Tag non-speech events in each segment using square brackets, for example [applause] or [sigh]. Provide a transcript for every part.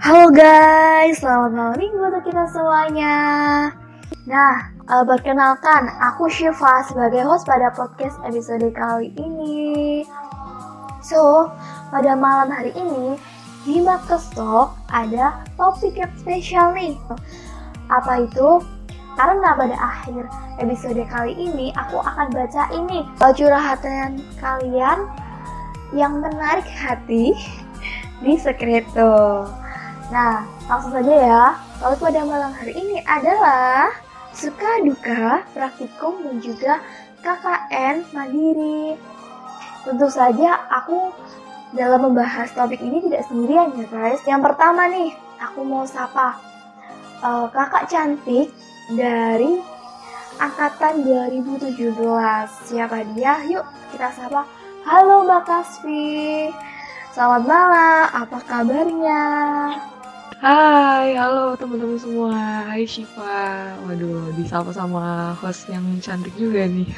Halo guys, selamat malam minggu untuk kita semuanya. Nah, uh, perkenalkan, aku Syifa sebagai host pada podcast episode kali ini. So, pada malam hari ini, di Marcus Talk ada topik yang spesial nih. Apa itu? Karena pada akhir episode kali ini, aku akan baca ini curhatan kalian yang menarik hati di Sekreto. Nah, langsung saja ya. Lalu pada malam hari ini adalah suka duka praktikum dan juga KKN mandiri. Tentu saja aku dalam membahas topik ini tidak sendirian ya guys. Yang pertama nih, aku mau sapa uh, kakak cantik dari angkatan 2017. Siapa dia? Yuk kita sapa. Halo Mbak Kasfi. Selamat malam, apa kabarnya? Hai, halo teman-teman semua. Hai Shiva. Waduh, disapa sama host yang cantik juga nih.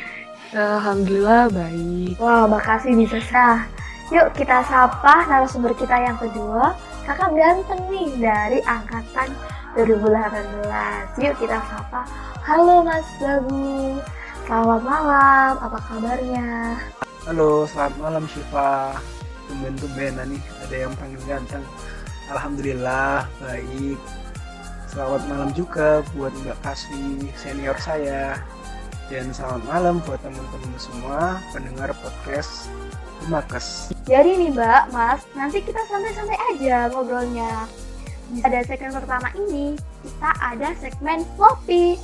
[laughs] Alhamdulillah baik. Wah, wow, makasih bisa sah. Yuk kita sapa narasumber kita yang kedua, kakak ganteng nih dari angkatan 2018. Yuk kita sapa. Halo Mas Bagus. Selamat malam, apa kabarnya? Halo, selamat malam Shiva. Tumben-tumbenan nih, ada yang panggil ganteng. Alhamdulillah baik. Selamat malam juga buat Mbak Kaswi senior saya. Dan selamat malam buat teman-teman semua pendengar podcast Makes. Jadi nih Mbak, Mas, nanti kita santai-santai aja ngobrolnya. Pada segmen pertama ini, kita ada segmen Floppy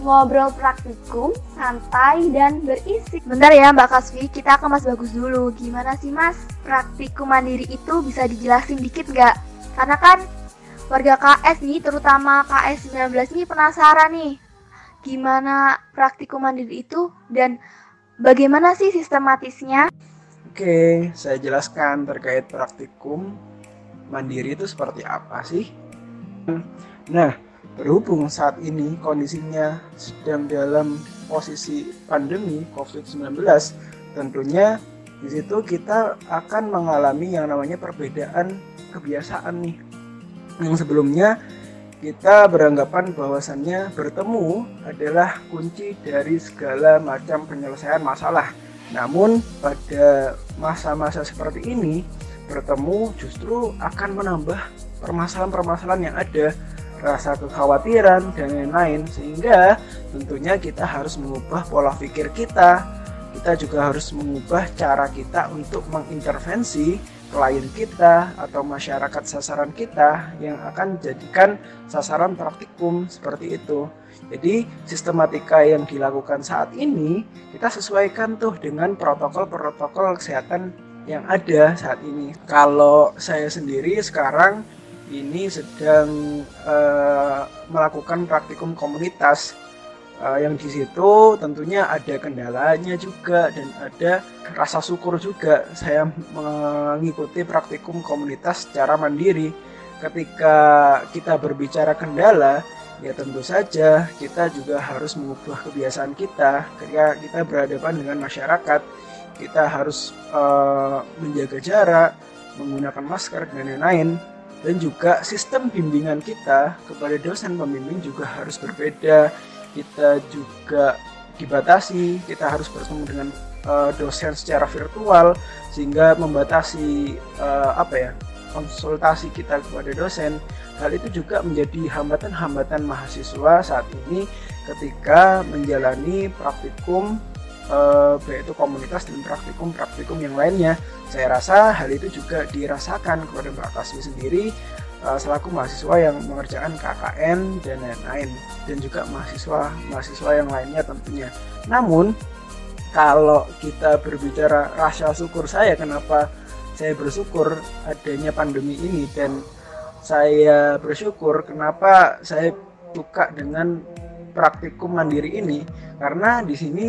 ngobrol praktikum, santai, dan berisi. Bentar ya Mbak Kasvi, kita ke Mas Bagus dulu. Gimana sih Mas, praktikum mandiri itu bisa dijelasin dikit nggak? Karena kan warga KS nih, terutama KS 19 ini penasaran nih. Gimana praktikum mandiri itu dan bagaimana sih sistematisnya? Oke, saya jelaskan terkait praktikum mandiri itu seperti apa sih? Nah, Berhubung saat ini kondisinya sedang dalam posisi pandemi COVID-19, tentunya di situ kita akan mengalami yang namanya perbedaan kebiasaan nih. Yang sebelumnya kita beranggapan bahwasannya bertemu adalah kunci dari segala macam penyelesaian masalah. Namun pada masa-masa seperti ini bertemu justru akan menambah permasalahan-permasalahan yang ada rasa kekhawatiran dan lain-lain sehingga tentunya kita harus mengubah pola pikir kita kita juga harus mengubah cara kita untuk mengintervensi klien kita atau masyarakat sasaran kita yang akan jadikan sasaran praktikum seperti itu. Jadi sistematika yang dilakukan saat ini kita sesuaikan tuh dengan protokol-protokol kesehatan yang ada saat ini. Kalau saya sendiri sekarang ini sedang uh, melakukan praktikum komunitas. Uh, yang di situ tentunya ada kendalanya juga dan ada rasa syukur juga saya mengikuti praktikum komunitas secara mandiri. Ketika kita berbicara kendala ya tentu saja kita juga harus mengubah kebiasaan kita. Ketika kita berhadapan dengan masyarakat kita harus uh, menjaga jarak menggunakan masker dan lain-lain dan juga sistem bimbingan kita kepada dosen pembimbing juga harus berbeda. Kita juga dibatasi kita harus bertemu dengan uh, dosen secara virtual sehingga membatasi uh, apa ya konsultasi kita kepada dosen. Hal itu juga menjadi hambatan-hambatan mahasiswa saat ini ketika menjalani praktikum baik itu komunitas dan praktikum-praktikum yang lainnya. Saya rasa hal itu juga dirasakan kepada Mbak Kasmi sendiri uh, selaku mahasiswa yang mengerjakan KKN dan lain-lain dan juga mahasiswa-mahasiswa yang lainnya tentunya. Namun kalau kita berbicara rasa syukur saya kenapa saya bersyukur adanya pandemi ini dan saya bersyukur kenapa saya suka dengan praktikum mandiri ini karena di sini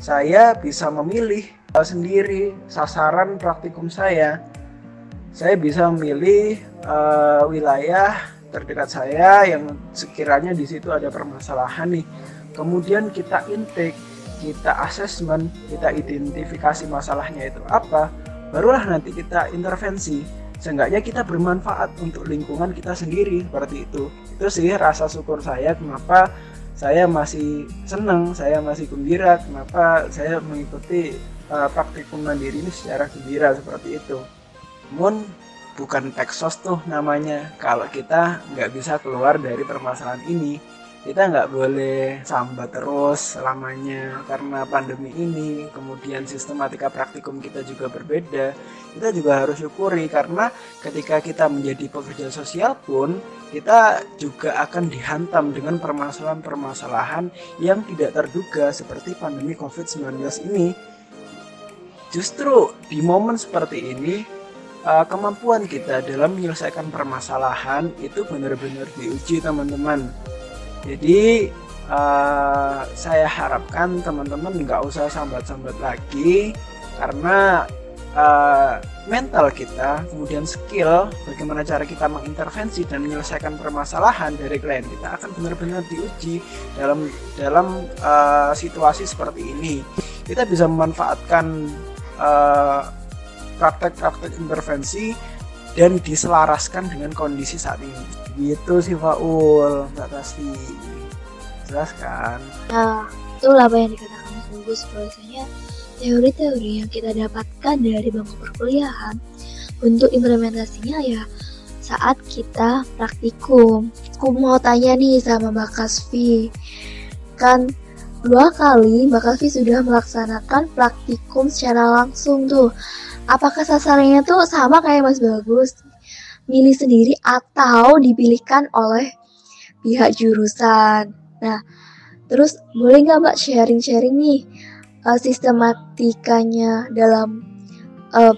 saya bisa memilih sendiri sasaran praktikum saya. Saya bisa memilih uh, wilayah terdekat saya yang sekiranya di situ ada permasalahan nih. Kemudian kita intake, kita asesmen, kita identifikasi masalahnya itu apa, barulah nanti kita intervensi. seenggaknya kita bermanfaat untuk lingkungan kita sendiri seperti itu itu sih rasa syukur saya kenapa saya masih senang saya masih gembira. Kenapa? Saya mengikuti uh, praktikum mandiri ini secara gembira seperti itu. Namun bukan Texas tuh namanya. Kalau kita nggak bisa keluar dari permasalahan ini kita nggak boleh sambat terus selamanya karena pandemi ini kemudian sistematika praktikum kita juga berbeda. Kita juga harus syukuri karena ketika kita menjadi pekerja sosial pun kita juga akan dihantam dengan permasalahan-permasalahan yang tidak terduga seperti pandemi COVID-19 ini. Justru di momen seperti ini eh, kemampuan kita dalam menyelesaikan permasalahan itu benar-benar diuji teman-teman jadi uh, saya harapkan teman-teman nggak usah sambat-sambat lagi karena uh, mental kita, kemudian skill, bagaimana cara kita mengintervensi dan menyelesaikan permasalahan dari klien kita akan benar-benar diuji dalam dalam uh, situasi seperti ini. Kita bisa memanfaatkan praktek-praktek uh, intervensi dan diselaraskan dengan kondisi saat ini gitu sih Faul. Mbak Tasti jelaskan nah itulah apa yang dikatakan Mas Bagus bahwasanya teori-teori yang kita dapatkan dari bangku perkuliahan untuk implementasinya ya saat kita praktikum. Aku mau tanya nih sama Mbak Kasvi. Kan dua kali Mbak Kasvi sudah melaksanakan praktikum secara langsung tuh. Apakah sasarannya tuh sama kayak Mas Bagus milih sendiri atau dipilihkan oleh pihak jurusan. Nah, terus boleh nggak Mbak sharing-sharing nih uh, sistematikanya dalam uh,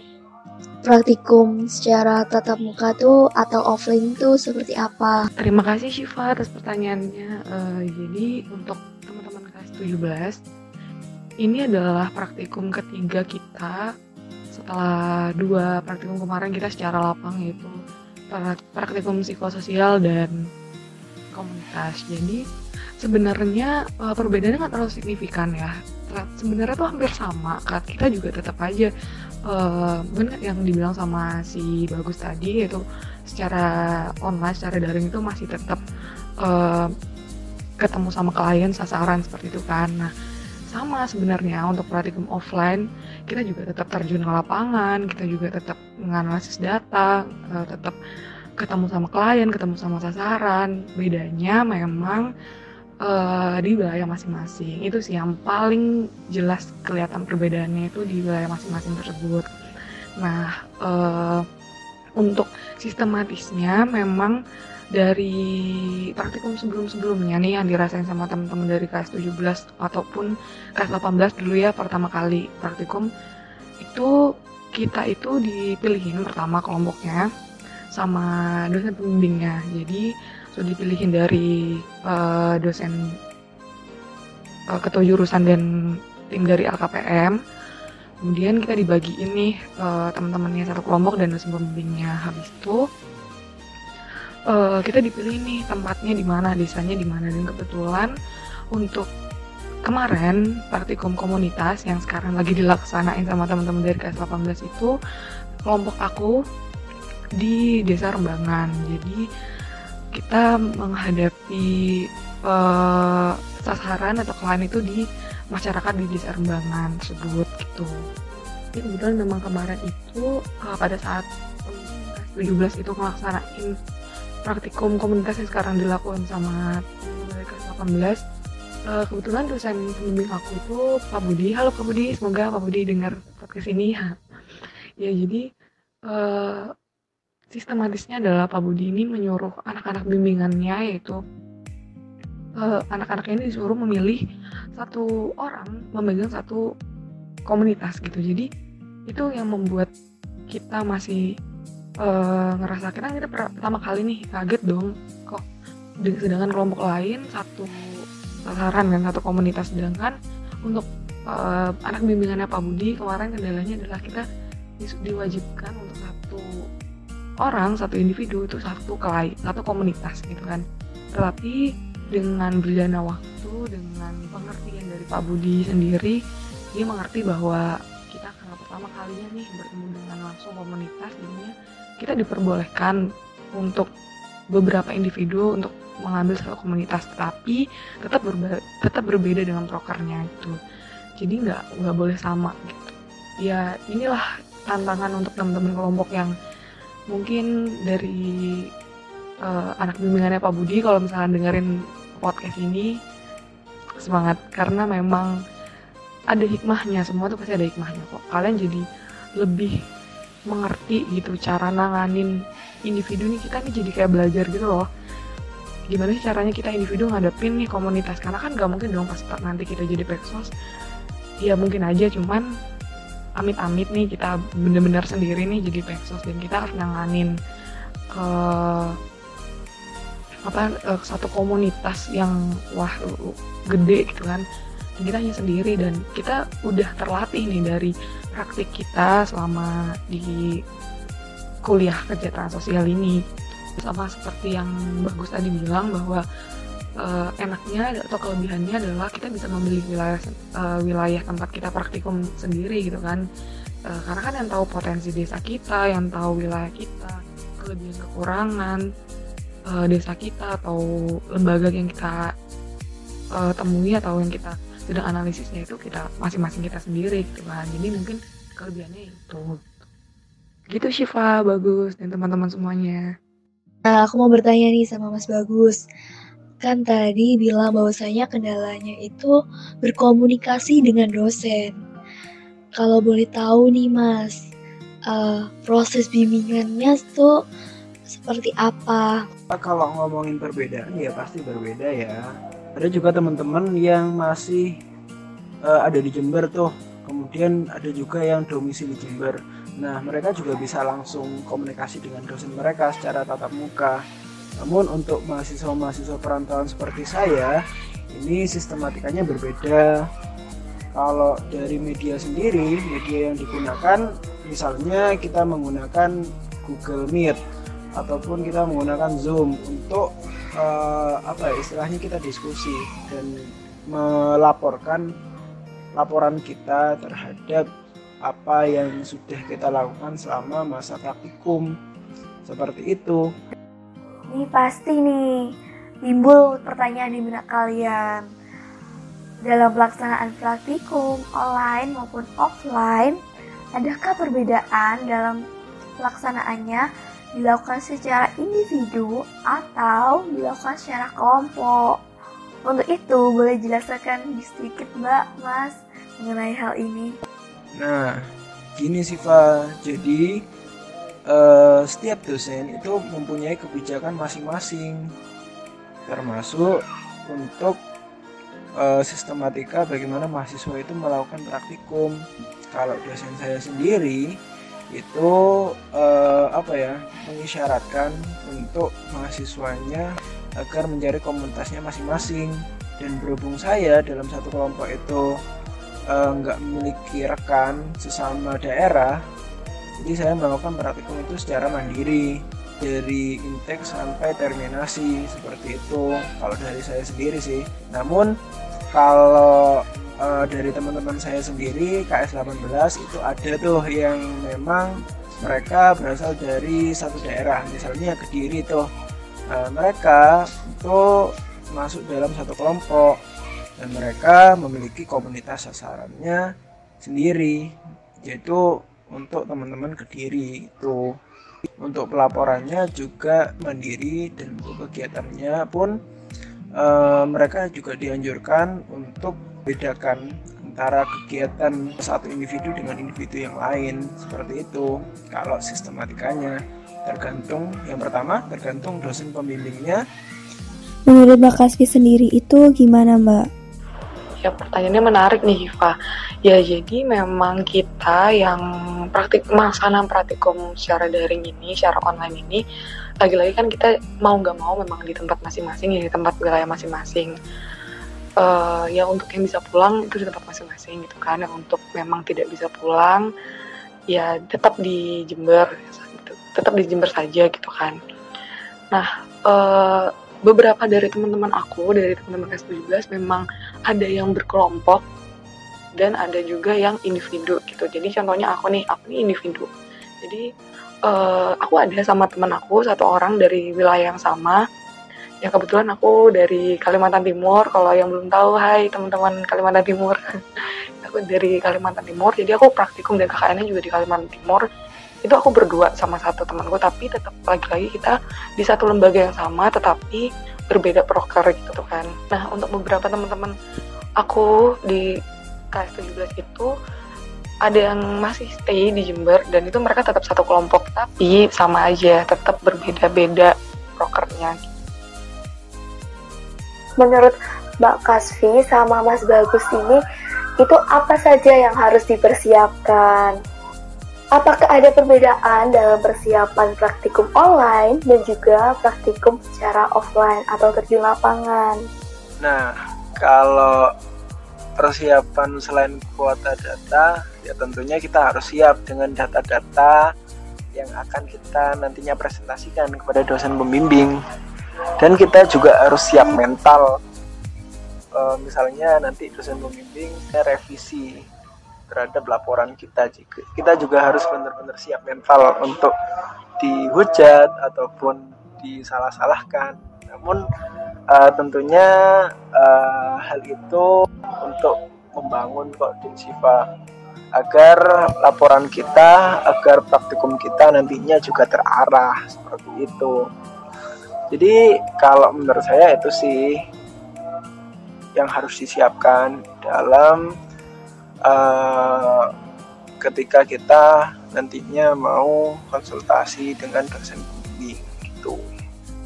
praktikum secara tatap muka tuh atau offline tuh seperti apa? Terima kasih Syifa atas pertanyaannya. Uh, jadi untuk teman-teman kelas 17 ini adalah praktikum ketiga kita setelah dua praktikum kemarin kita secara lapang yaitu praktikum psikososial dan komunitas. Jadi sebenarnya uh, perbedaannya nggak terlalu signifikan ya. Sebenarnya tuh hampir sama. Kita juga tetap aja uh, benar yang dibilang sama si bagus tadi yaitu secara online, secara daring itu masih tetap uh, ketemu sama klien sasaran seperti itu kan. Nah sama sebenarnya untuk praktikum offline kita juga tetap terjun ke lapangan kita juga tetap menganalisis data uh, tetap ketemu sama klien ketemu sama sasaran. Bedanya memang uh, di wilayah masing-masing. Itu sih yang paling jelas kelihatan perbedaannya itu di wilayah masing-masing tersebut. Nah uh, untuk sistematisnya memang dari praktikum sebelum-sebelumnya nih yang dirasain sama teman-teman dari kelas 17 ataupun kelas 18 dulu ya pertama kali praktikum itu kita itu dipilihin pertama kelompoknya sama dosen pembimbingnya. Jadi sudah dipilihin dari uh, dosen uh, ketua jurusan dan tim dari LKPM kemudian kita dibagi ini uh, teman-temannya satu kelompok dan dosen pembimbingnya habis itu uh, kita dipilih nih tempatnya di mana, desanya di mana dan kebetulan untuk kemarin praktikum komunitas yang sekarang lagi dilaksanain sama teman-teman dari KS 18 itu kelompok aku di Desa Rembangan. Jadi kita menghadapi uh, sasaran atau klien itu di masyarakat di Desa Rembangan tersebut gitu. Jadi kebetulan memang kemarin itu uh, pada saat um, 17 itu melaksanain praktikum komunitas yang sekarang dilakukan sama mereka 18 uh, kebetulan dosen pembimbing aku itu Pak Budi. Halo Pak Budi. Semoga Pak Budi dengar podcast ini. Ya [laughs] ya jadi uh, sistematisnya adalah Pak Budi ini menyuruh anak-anak bimbingannya yaitu uh, anak-anak ini disuruh memilih satu orang memegang satu komunitas gitu. Jadi itu yang membuat kita masih uh, ngerasa kita kita pertama kali nih kaget dong kok sedangkan kelompok lain satu sasaran kan satu komunitas. Sedangkan untuk uh, anak bimbingannya Pak Budi kemarin kendalanya adalah kita diwajibkan untuk satu orang satu individu itu satu kelai satu komunitas gitu kan. Tetapi dengan berjalannya waktu dengan pengertian dari Pak Budi sendiri dia mengerti bahwa kita kenapa pertama kalinya nih bertemu dengan langsung komunitas jadinya kita diperbolehkan untuk beberapa individu untuk mengambil satu komunitas tapi tetap berba tetap berbeda dengan prokernya itu. Jadi nggak nggak boleh sama gitu. Ya inilah tantangan untuk teman-teman kelompok yang mungkin dari uh, anak bimbingannya Pak Budi kalau misalnya dengerin podcast ini semangat. Karena memang ada hikmahnya semua tuh pasti ada hikmahnya kok. Kalian jadi lebih mengerti gitu cara nanganin individu nih. Kita nih jadi kayak belajar gitu loh. Gimana sih caranya kita individu ngadepin nih komunitas? Karena kan gak mungkin dong pas nanti kita jadi peksos ya mungkin aja cuman amit-amit nih kita bener-bener sendiri nih jadi peksos dan kita harus nanganin uh, apa uh, satu komunitas yang wah gede gitu kan. Kita hanya sendiri dan kita udah terlatih nih dari praktik kita selama di kuliah kegiatan sosial ini. Sama seperti yang bagus tadi bilang bahwa uh, enaknya atau kelebihannya adalah kita bisa memilih wilayah uh, wilayah tempat kita praktikum sendiri gitu kan. Uh, karena kan yang tahu potensi desa kita yang tahu wilayah kita kelebihan kekurangan uh, desa kita atau lembaga yang kita uh, temui atau yang kita sedang analisisnya itu kita masing-masing kita sendiri gitu kan. Jadi mungkin kelebihannya itu. Gitu Shiva. Bagus. Dan teman-teman semuanya. Nah aku mau bertanya nih sama Mas Bagus. Kan tadi bilang bahwasanya kendalanya itu berkomunikasi dengan dosen. Kalau boleh tahu nih Mas uh, proses bimbingannya tuh seperti apa? Kalau ngomongin perbedaan ya pasti berbeda ya. Ada juga teman-teman yang masih uh, ada di Jember tuh, kemudian ada juga yang domisili Jember. Nah mereka juga bisa langsung komunikasi dengan dosen mereka secara tatap muka. Namun untuk mahasiswa-mahasiswa perantauan seperti saya, ini sistematikanya berbeda. Kalau dari media sendiri, media yang digunakan, misalnya kita menggunakan Google Meet ataupun kita menggunakan Zoom untuk uh, apa ya istilahnya kita diskusi dan melaporkan laporan kita terhadap apa yang sudah kita lakukan selama masa praktikum seperti itu. Ini pasti nih timbul pertanyaan di benak kalian. Dalam pelaksanaan praktikum online maupun offline, adakah perbedaan dalam pelaksanaannya dilakukan secara individu atau dilakukan secara kelompok. Untuk itu, boleh jelaskan sedikit Mbak, Mas, mengenai hal ini. Nah, gini sih Pak. Jadi, uh, setiap dosen itu mempunyai kebijakan masing-masing, termasuk untuk uh, sistematika bagaimana mahasiswa itu melakukan praktikum. Kalau dosen saya sendiri, itu uh, apa ya mengisyaratkan untuk mahasiswanya agar mencari komunitasnya masing-masing. Dan berhubung saya dalam satu kelompok itu eh, nggak uh, memiliki rekan sesama daerah jadi saya melakukan praktikum itu secara mandiri dari intake sampai terminasi seperti itu kalau dari saya sendiri sih. Namun kalau uh, dari teman-teman saya sendiri KS 18 itu ada tuh yang memang mereka berasal dari satu daerah. Misalnya Kediri tuh. Uh, mereka itu masuk dalam satu kelompok dan mereka memiliki komunitas sasarannya sendiri yaitu untuk teman-teman Kediri itu. Untuk pelaporannya juga mandiri dan untuk kegiatannya pun uh, mereka juga dianjurkan untuk bedakan antara kegiatan satu individu dengan individu yang lain seperti itu. Kalau sistematikanya tergantung yang pertama tergantung dosen pembimbingnya. Menurut Mbak Kaspi sendiri itu gimana Mbak? Ya pertanyaannya menarik nih Hiva ya jadi memang kita yang praktik melaksanakan praktikum secara daring ini secara online ini lagi-lagi kan kita mau nggak mau memang di tempat masing-masing ya di tempat wilayah masing-masing uh, ya untuk yang bisa pulang itu di tempat masing-masing gitu kan. Yang untuk memang tidak bisa pulang ya tetap di Jember tetap di Jember saja gitu kan. Nah uh, beberapa dari teman-teman aku dari teman-teman S17 memang ada yang berkelompok dan ada juga yang individu gitu. Jadi contohnya aku nih aku nih individu. Jadi uh, aku ada sama temen aku satu orang dari wilayah yang sama ya kebetulan aku dari Kalimantan Timur. Kalau yang belum tahu hai teman-teman Kalimantan Timur. [laughs] Aku dari Kalimantan Timur. Jadi aku praktikum dan KKN juga di Kalimantan Timur. Itu aku berdua sama satu temanku tapi tetap lagi-lagi kita di satu lembaga yang sama tetapi berbeda proker gitu kan. Nah untuk beberapa teman-teman aku di KS17 itu ada yang masih stay di Jember dan itu mereka tetap satu kelompok tapi sama aja tetap berbeda-beda prokernya Menurut Mbak Kasvi sama Mas Bagus ini, itu apa saja yang harus dipersiapkan? Apakah ada perbedaan dalam persiapan praktikum online dan juga praktikum secara offline atau terjun lapangan? Nah, kalau persiapan selain kuota data, ya tentunya kita harus siap dengan data-data yang akan kita nantinya presentasikan kepada dosen pembimbing dan kita juga harus siap mental. Uh, misalnya nanti dosen pembimbing revisi terhadap laporan kita. Juga kita juga harus benar-benar siap mental untuk dihujat ataupun disalah-salahkan. Namun uh, tentunya uh, hal itu untuk membangun kok Siva agar laporan kita, agar praktikum kita nantinya juga terarah seperti itu jadi kalau menurut saya itu sih yang harus disiapkan dalam uh, ketika kita nantinya mau konsultasi dengan dosen pembimbing gitu.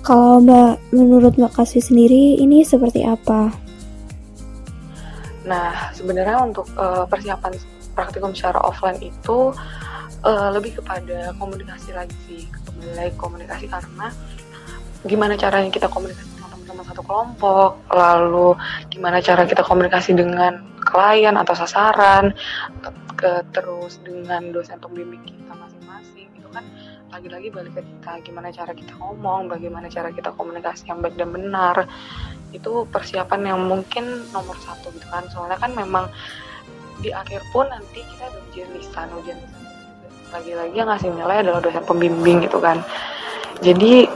Kalau Mbak, menurut Mbak Kasih sendiri ini seperti apa? Nah, sebenarnya untuk uh, persiapan praktikum secara offline itu uh, lebih kepada komunikasi lagi sih, kembali komunikasi karena gimana caranya kita komunikasi sama teman-teman satu kelompok, lalu gimana cara kita komunikasi dengan klien atau sasaran, ke, terus dengan dosen pembimbing kita masing-masing, itu kan. Lagi-lagi balik ke kita, gimana cara kita ngomong, bagaimana cara kita komunikasi yang baik dan benar, itu persiapan yang mungkin nomor satu gitu kan, soalnya kan memang di akhir pun nanti kita ada ujian lisan, ujian lagi-lagi yang ngasih nilai adalah dosen pembimbing gitu kan, jadi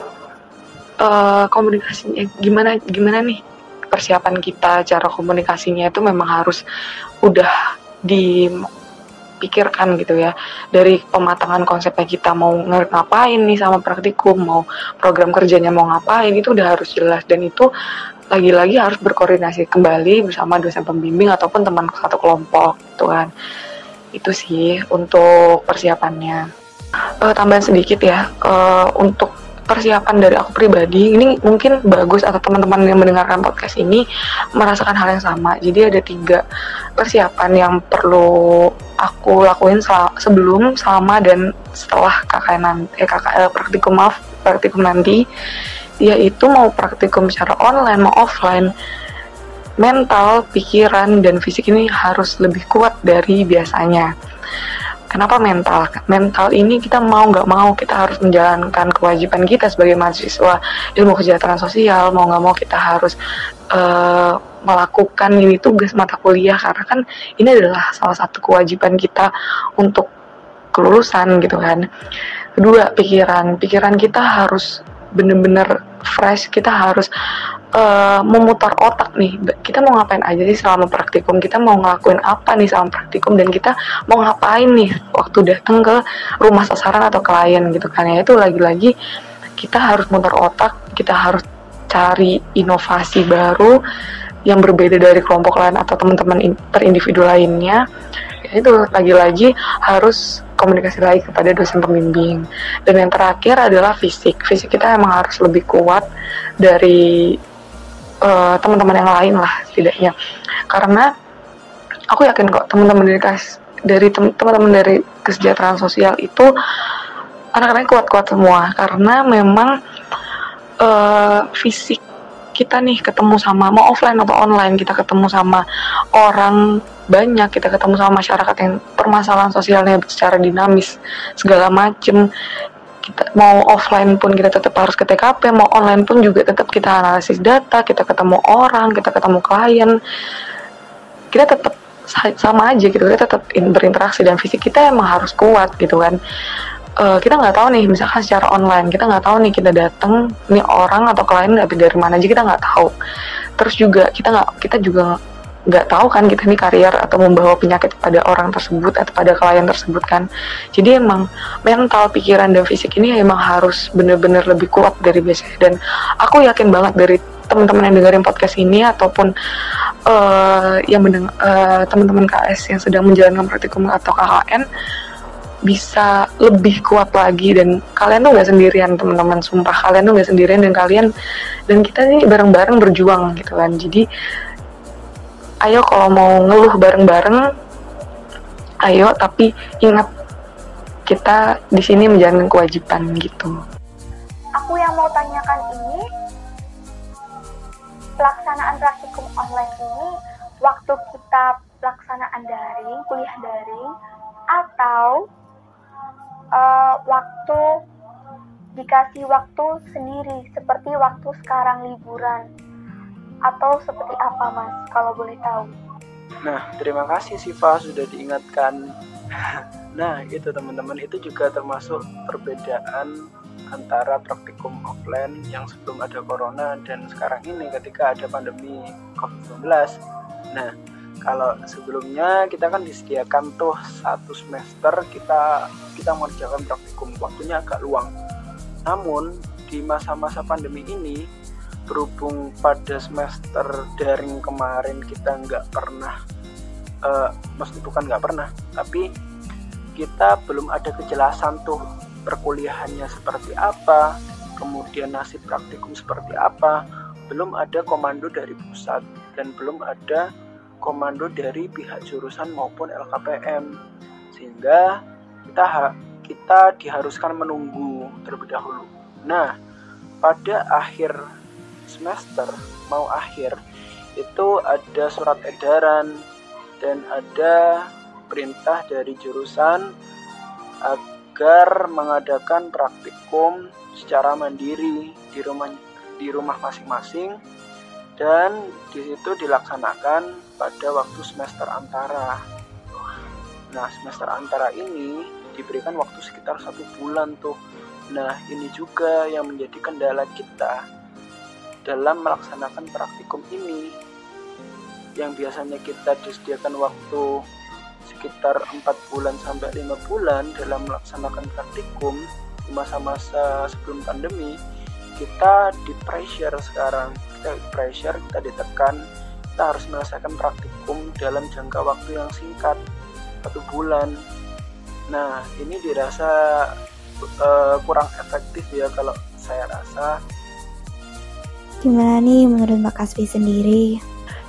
uh, komunikasinya gimana gimana nih? Persiapan kita cara komunikasinya itu memang harus udah dipikirkan gitu ya. Dari pematangan konsepnya kita mau ngapain nih sama praktikum mau program kerjanya mau ngapain itu udah harus jelas. Dan itu lagi-lagi harus berkoordinasi kembali bersama dosen pembimbing ataupun teman satu kelompok gitu kan. Itu sih untuk persiapannya. Uh, tambahan sedikit ya. Uh, untuk persiapan dari aku pribadi ini mungkin bagus atau teman-teman yang mendengarkan podcast ini merasakan hal yang sama jadi ada tiga persiapan yang perlu aku lakuin sebelum selama dan setelah kakak nanti eh kakak eh, praktikum maaf praktikum nanti yaitu mau praktikum secara online mau offline mental, pikiran, dan fisik ini harus lebih kuat dari biasanya. Kenapa mental? Mental ini kita mau nggak mau kita harus menjalankan kewajiban kita sebagai mahasiswa ilmu kesejahteraan sosial. Mau nggak mau kita harus uh, melakukan ini tugas mata kuliah karena kan ini adalah salah satu kewajiban kita untuk kelulusan gitu kan. Kedua, pikiran. Pikiran kita harus bener-bener fresh. Kita harus uh, memutar otak nih. Kita mau ngapain aja sih selama praktikum? Kita mau ngelakuin apa nih selama praktikum? Dan kita mau ngapain nih waktu datang ke rumah sasaran atau klien gitu kan ya? Itu lagi-lagi kita harus mutar otak kita harus cari inovasi baru yang berbeda dari kelompok lain atau teman-teman per individu lainnya. ya itu lagi-lagi harus komunikasi lagi kepada dosen pembimbing. Dan yang terakhir adalah fisik. Fisik kita emang harus lebih kuat dari uh, teman-teman yang lain lah setidaknya. Karena aku yakin kok teman-teman dari kas dari teman-teman dari kesejahteraan sosial itu anak-anaknya kuat-kuat semua. Karena memang uh, fisik kita nih ketemu sama mau offline atau online kita ketemu sama orang banyak kita ketemu sama masyarakat yang permasalahan sosialnya secara dinamis segala macem. Kita mau offline pun kita tetap harus ke TKP, mau online pun juga tetap kita analisis data, kita ketemu orang, kita ketemu klien, kita tetap sama aja gitu kita tetap berinteraksi dan fisik kita emang harus kuat gitu kan. Uh, kita nggak tahu nih misalkan secara online kita nggak tahu nih kita datang nih orang atau klien nggak dari mana aja kita nggak tahu. Terus juga kita nggak kita juga nggak tahu kan kita nih karier atau membawa penyakit pada orang tersebut atau pada klien tersebut kan. Jadi emang mental pikiran dan fisik ini emang harus bener-bener lebih kuat dari biasanya. Dan aku yakin banget dari teman-teman yang dengerin podcast ini ataupun uh, yang uh, teman-teman KS yang sedang menjalankan praktikum atau KKN bisa lebih kuat lagi. Dan kalian tuh gak sendirian teman-teman. Sumpah kalian tuh gak sendirian dan kalian dan kita nih bareng-bareng berjuang gitu kan. Jadi ayo kalau mau ngeluh bareng-bareng ayo tapi ingat kita di sini menjalankan kewajiban gitu. Aku yang mau tanyakan ini pelaksanaan praktikum online ini waktu kita pelaksanaan daring kuliah daring atau uh, waktu dikasih waktu sendiri seperti waktu sekarang liburan atau seperti apa mas? Kalau boleh tahu. Nah terima kasih Siva sudah diingatkan. [laughs] Nah itu teman-teman. Itu juga termasuk perbedaan antara praktikum offline yang sebelum ada corona dan sekarang ini ketika ada pandemi COVID-19 nah kalau sebelumnya kita kan disediakan tuh satu semester kita kita mengerjakan praktikum waktunya agak luang. Namun di masa-masa pandemi ini berhubung pada semester daring kemarin kita nggak pernah uh, mesti bukan nggak pernah tapi kita belum ada kejelasan tuh perkuliahannya seperti apa kemudian nasib praktikum seperti apa belum ada komando dari pusat dan belum ada komando dari pihak jurusan maupun LKPM sehingga kita kita diharuskan menunggu terlebih dahulu. Nah, pada akhir semester mau akhir itu ada surat edaran dan ada perintah dari jurusan agar mengadakan praktikum secara mandiri di rumah di rumah masing-masing dan di situ dilaksanakan pada waktu semester antara. Nah, semester antara ini diberikan waktu sekitar satu bulan tuh. Nah, ini juga yang menjadi kendala kita dalam melaksanakan praktikum ini. Yang biasanya kita disediakan waktu sekitar 4 bulan sampai 5 bulan dalam melaksanakan praktikum di masa-masa sebelum pandemi, kita di pressure sekarang kita pressure kita ditekan kita harus menyelesaikan praktikum dalam jangka waktu yang singkat satu bulan nah ini dirasa uh, kurang efektif ya kalau saya rasa gimana nih menurut Mbak Kaspi sendiri?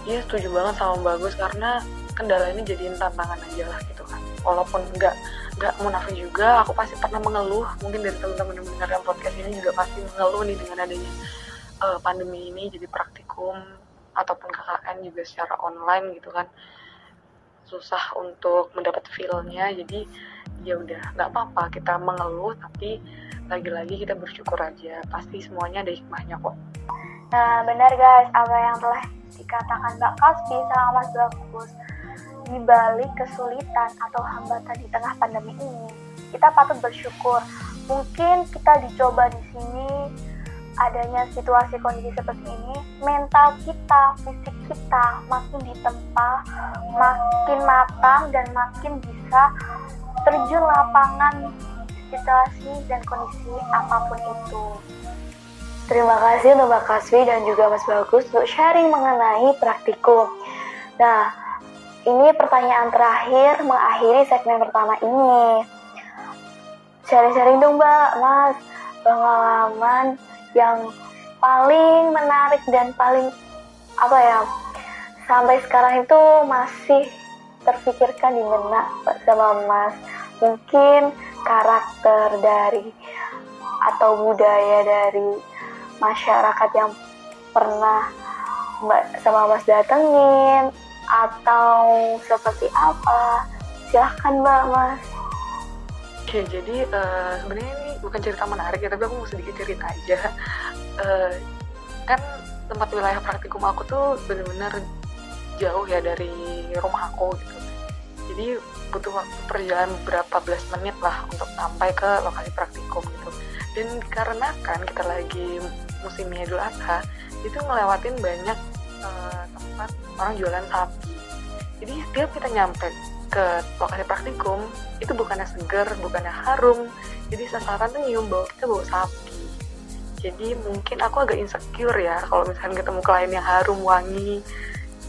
Iya setuju banget sama Bagus karena kendala ini jadiin tantangan aja lah gitu kan. Walaupun nggak nggak munafik juga aku pasti pernah mengeluh. Mungkin dari teman-teman yang mendengarkan podcast ini juga pasti mengeluh nih dengan adanya uh, pandemi ini jadi praktikum ataupun KKN juga secara online gitu kan. Susah untuk mendapat feelnya jadi ya udah nggak apa-apa. Kita mengeluh tapi lagi-lagi kita bersyukur aja. Pasti semuanya ada hikmahnya kok nah benar guys apa yang telah dikatakan Mbak Kaspi sama Mas Bagus di balik kesulitan atau hambatan di tengah pandemi ini kita patut bersyukur mungkin kita dicoba di sini adanya situasi kondisi seperti ini, mental kita, fisik kita makin ditempa, makin matang dan makin bisa terjun lapangan situasi dan kondisi apa pun itu. Terima kasih untuk Mbak Kaswi dan juga Mas Bagus untuk sharing mengenai praktikum. Nah, ini pertanyaan terakhir mengakhiri segmen pertama ini. Sharing-sharing dong Mbak, Mas, pengalaman yang paling menarik dan paling apa ya sampai sekarang itu masih terpikirkan di benak sama Mas mungkin karakter dari atau budaya dari masyarakat yang pernah Mbak sama Mas datengin atau seperti apa? Silahkan Mbak Mas. Oke, jadi uh, sebenarnya ini bukan cerita menarik ya, tapi aku mau sedikit cerita aja. Uh, kan tempat wilayah praktikum aku tuh bener-bener jauh ya dari rumah aku gitu. Jadi butuh waktu perjalanan berapa belas menit lah untuk sampai ke lokasi praktikum gitu. Dan dikarenakan kita lagi musim Idul Adha itu ngelewatin banyak uh, tempat orang jualan sapi. Jadi setiap kita nyampe ke lokasi praktikum itu bukannya seger bukannya harum jadi sasaran tuh nyium bau kita bau sapi. Jadi mungkin aku agak insecure ya kalau misalnya ketemu klien yang harum wangi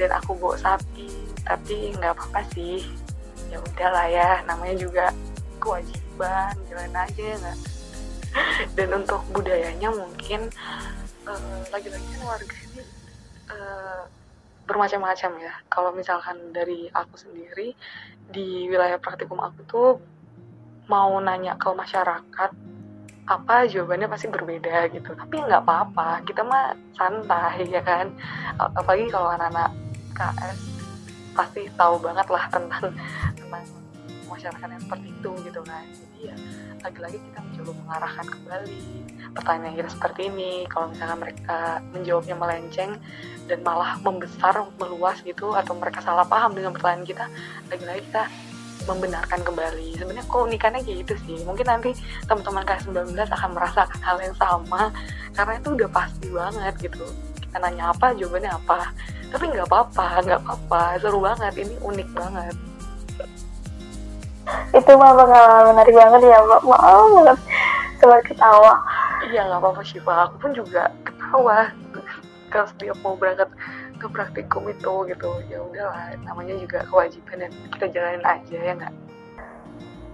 dan aku bawa sapi. Tapi nggak apa-apa sih ya udahlah ya namanya juga kewajiban jalan aja ya [laughs] dan untuk budayanya mungkin uh, lagi-lagi kan warga ini uh, bermacam-macam ya. Kalau misalkan dari aku sendiri di wilayah praktikum aku tuh mau nanya ke masyarakat apa jawabannya pasti berbeda gitu. Tapi nggak apa-apa kita mah santai ya kan? Apalagi kalau anak-anak KS pasti tahu banget lah tentang tentang masyarakat yang seperti itu gitu kan ya lagi-lagi kita mencoba mengarahkan kembali pertanyaan kita seperti ini. Kalau misalnya mereka menjawabnya melenceng dan malah membesar meluas gitu atau mereka salah paham dengan pertanyaan kita lagi-lagi kita membenarkan kembali. Sebenarnya keunikannya kayak gitu sih. Mungkin nanti teman-teman kelas 19 akan merasakan hal yang sama karena itu udah pasti banget gitu. Kita nanya apa jawabannya apa. Tapi nggak apa-apa nggak apa-apa. Seru banget ini unik banget itu mah pengalaman menarik banget ya mbak. Mau banget sempat ketawa. Iya nggak apa-apa sih pak. Aku pun juga ketawa. Kalau setiap mau berangkat ke praktikum itu gitu. Ya udahlah namanya juga kewajiban dan kita jalanin aja ya nggak?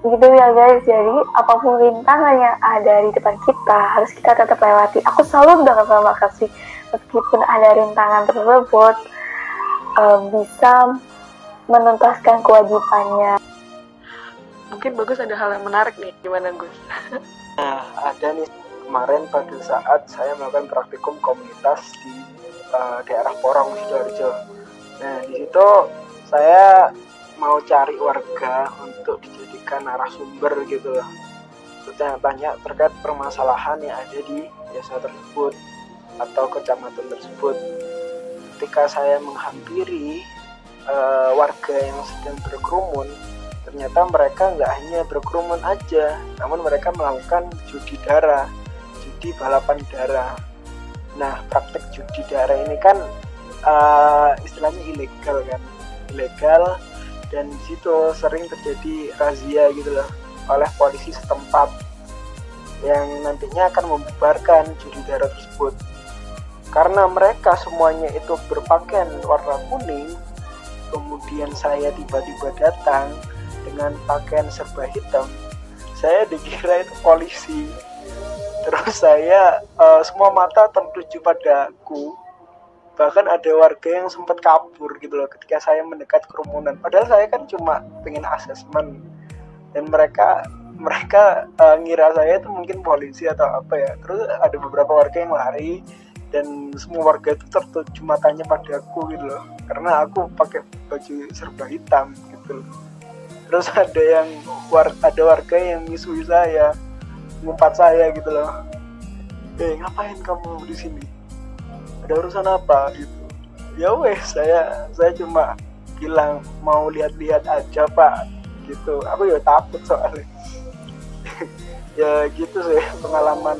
Gitu ya guys. Jadi apa pun rintangan yang ada di depan kita harus kita tetap lewati. Aku selalu banget sama kasih meskipun ada rintangan tersebut uh, bisa menuntaskan kewajibannya mungkin bagus ada hal yang menarik nih gimana Gus? Nah ada nih. Kemarin pada saat saya melakukan praktikum komunitas di uh, daerah Porong sidoarjo. Nah di situ saya mau cari warga untuk dijadikan narasumber gitu loh. Tanya-tanya terkait permasalahan yang ada di desa tersebut atau kecamatan tersebut. Ketika saya menghampiri uh, warga yang sedang berkerumun ternyata mereka nggak hanya berkerumun aja namun mereka melakukan judi darah judi balapan darah Nah, praktek judi darah ini kan uh, istilahnya ilegal kan, ilegal dan di situ sering terjadi razia gitu loh oleh polisi setempat yang nantinya akan membubarkan judi darah tersebut. Karena mereka semuanya itu berpakaian warna kuning, kemudian saya tiba-tiba datang dengan pakaian serba hitam, saya dikira itu polisi. Terus saya uh, semua mata tertuju padaku bahkan ada warga yang sempat kabur gitu loh ketika saya mendekat kerumunan. Padahal saya kan cuma pengen asesmen dan mereka mereka uh, ngira saya itu mungkin polisi atau apa ya. Terus ada beberapa warga yang lari. Dan semua warga itu tertuju matanya padaku gitu loh. Karena aku pakai baju serba hitam gitu loh terus ada yang war ada warga yang misui saya ngumpat saya gitu loh. Eh ngapain kamu di sini? Ada urusan apa? Gitu. Ya wes saya saya cuma bilang mau lihat-lihat aja pak. Gitu. Aku ya takut soalnya. [laughs] Ya gitu sih pengalaman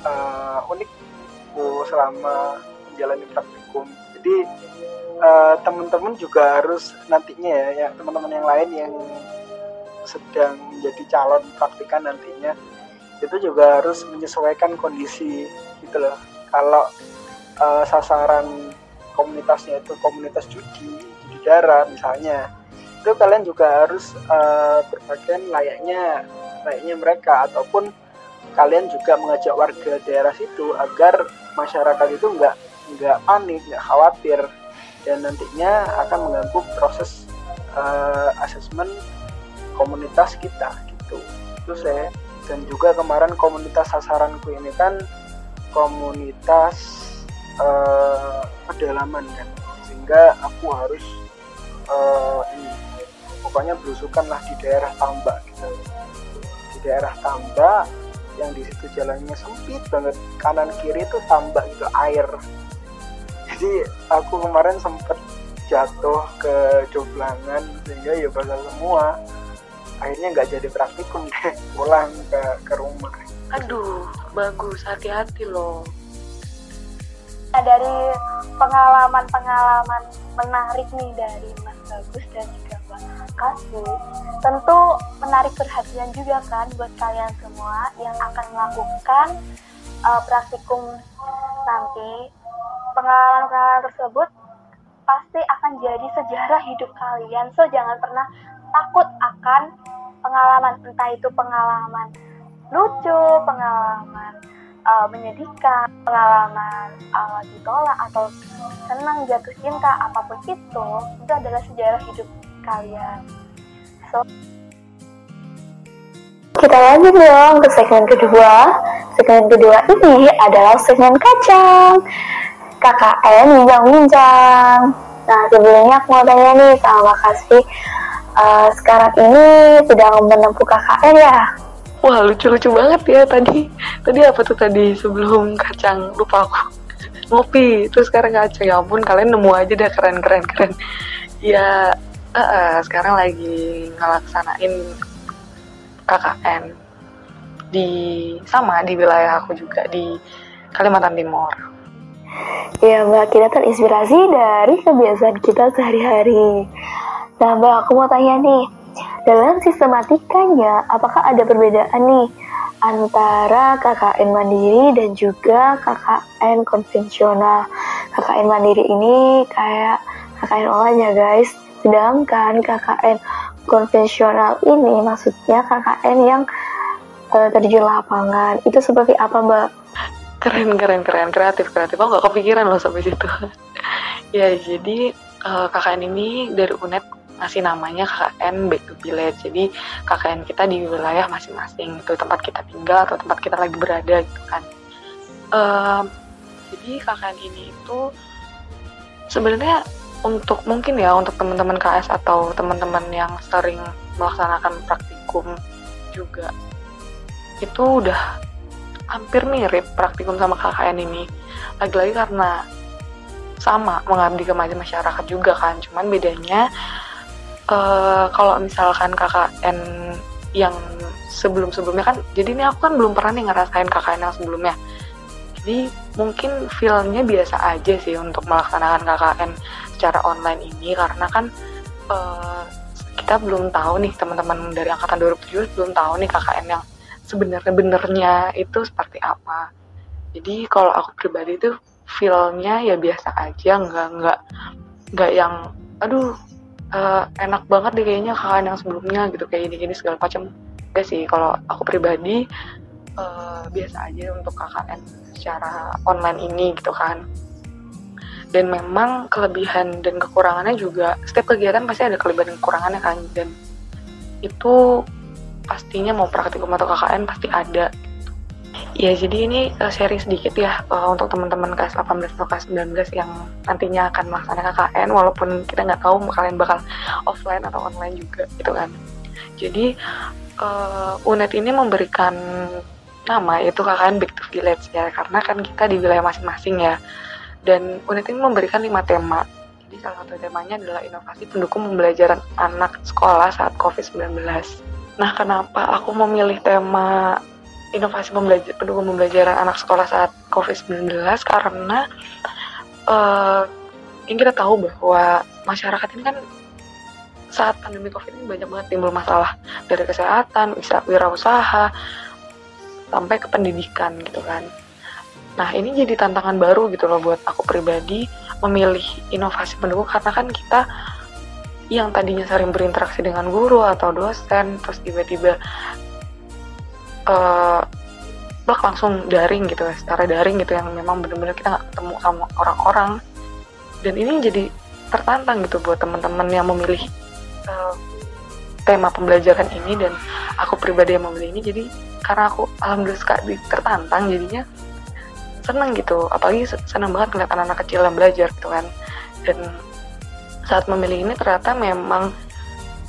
uh, unik selama menjalani praktikum. Jadi uh, teman-teman juga harus nantinya ya, ya teman-teman yang lain yang sedang menjadi calon praktikan nantinya itu juga harus menyesuaikan kondisi gitu loh. Kalau uh, sasaran komunitasnya itu komunitas judi judi darah misalnya itu kalian juga harus uh, berpakaian layaknya layaknya mereka. Ataupun kalian juga mengajak warga daerah situ agar masyarakat itu nggak nggak panik nggak khawatir dan nantinya akan mengganggu proses uh, asesmen komunitas kita gitu. Itu saya. Dan juga kemarin komunitas sasaranku ini kan komunitas uh, pedalaman kan. Sehingga aku harus uh, ini pokoknya berusukan lah di daerah tambak gitu. Di daerah tambak yang di situ jalannya sempit banget. Kanan kiri itu tambak itu air jadi aku kemarin sempet jatuh ke joblangan sehingga ya basah semua. Akhirnya nggak jadi praktikum deh [laughs] pulang ke ke rumah. Aduh bagus hati-hati loh. Nah, dari pengalaman-pengalaman menarik nih dari Mas Bagus dan juga Mbak Kasih, tentu menarik perhatian juga kan buat kalian semua yang akan melakukan uh, praktikum nanti. Pengalaman-pengalaman tersebut pasti akan jadi sejarah hidup kalian. So jangan pernah takut akan pengalaman, entah itu pengalaman lucu, pengalaman uh, menyedihkan, pengalaman uh, ditolak atau senang jatuh cinta apa pun itu itu adalah sejarah hidup kalian. So kita lanjut dong ke segmen kedua. Segmen kedua ini adalah segmen kacang. KKN bincang-bincang. Nah sebelumnya aku mau tanya nih sama Kasih, uh, sekarang ini sedang menempuh KKN ya? Wah lucu-lucu banget ya tadi. Tadi apa tuh tadi sebelum kacang lupa aku [laughs] ngopi terus sekarang kacang ya ampun kalian nemu aja deh keren keren keren. Ya uh, uh, sekarang lagi ngelaksanain KKN di sama di wilayah aku juga di Kalimantan Timur. Ya Mbak, kita terinspirasi dari kebiasaan kita sehari-hari. Nah Mbak, aku mau tanya nih, dalam sistematikanya, apakah ada perbedaan nih antara KKN mandiri dan juga KKN konvensional? KKN mandiri ini kayak KKN online ya guys, sedangkan KKN konvensional ini maksudnya KKN yang uh, terjun lapangan. Itu seperti apa Mbak? Keren keren keren kreatif kreatif. Oh nggak kepikiran loh sampai situ. [laughs] ya jadi uh, KKN ini dari UNED ngasih namanya KKN Back to Village. Jadi KKN kita di wilayah masing-masing itu tempat kita tinggal atau tempat kita lagi berada gitu kan. Um, jadi KKN ini itu sebenarnya untuk mungkin ya untuk teman-teman KS atau teman-teman yang sering melaksanakan praktikum juga itu udah hampir mirip praktikum sama KKN ini. Lagi-lagi karena sama mengabdi ke masyarakat juga kan. Cuman bedanya uh, kalau misalkan KKN yang sebelum-sebelumnya kan jadi ini aku kan belum pernah nih ngerasain KKN yang sebelumnya. Jadi mungkin feelnya biasa aja sih untuk melaksanakan KKN secara online ini. Karena kan uh, kita belum tahu nih teman-teman dari angkatan 2017 belum tahu nih KKN yang sebenarnya benernya itu seperti apa. Jadi kalau aku pribadi tuh feelnya ya biasa aja nggak nggak nggak yang aduh uh, enak banget deh kayaknya KKN yang sebelumnya gitu kayak gini-gini segala macam. Gak sih kalau aku pribadi uh, biasa aja untuk KKN secara online ini gitu kan. Dan memang kelebihan dan kekurangannya juga setiap kegiatan pasti ada kelebihan dan kekurangannya kan. Dan itu pastinya mau praktikum atau KKN pasti ada Ya, jadi ini uh, sharing sedikit ya uh, untuk teman-teman kelas 18 atau kelas 19 yang nantinya akan melaksanakan KKN walaupun kita nggak tahu kalian bakal offline atau online juga gitu kan. Jadi uh, UNED ini memberikan nama yaitu KKN Back to Village ya karena kan kita di wilayah masing-masing ya. Dan UNED ini memberikan lima tema. Jadi salah satu temanya adalah inovasi pendukung pembelajaran anak sekolah saat COVID-19. Nah, kenapa aku memilih tema inovasi pembelajar, pendukung pembelajaran anak sekolah saat COVID-19 karena uh, yang kita tahu bahwa masyarakat ini kan saat pandemi COVID ini banyak banget timbul masalah dari kesehatan, wirausaha, sampai ke pendidikan gitu kan. Nah ini jadi tantangan baru gitu loh buat aku pribadi memilih inovasi pendukung karena kan kita yang tadinya sering berinteraksi dengan guru atau dosen terus tiba-tiba uh, langsung daring gitu secara daring gitu yang memang benar-benar kita nggak ketemu sama orang-orang. Dan ini jadi tertantang gitu buat teman-teman yang memilih uh, tema pembelajaran ini dan aku pribadi yang memilih ini. Jadi karena aku alhamdulillah sekali tertantang jadinya seneng gitu. Apalagi seneng banget ngeliat anak-anak kecil yang belajar gitu kan. Dan saat memilih ini ternyata memang